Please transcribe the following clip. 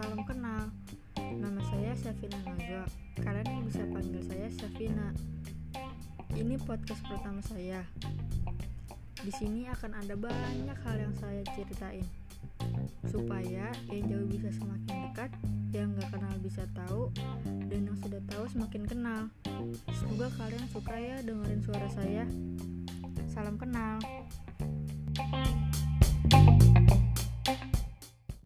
Salam kenal, nama saya Syafina Nazwa. Kalian bisa panggil saya Syafina. Ini podcast pertama saya. Di sini akan ada banyak hal yang saya ceritain. Supaya yang jauh bisa semakin dekat, yang gak kenal bisa tahu, dan yang sudah tahu semakin kenal. Semoga kalian suka ya dengerin suara saya. Salam kenal.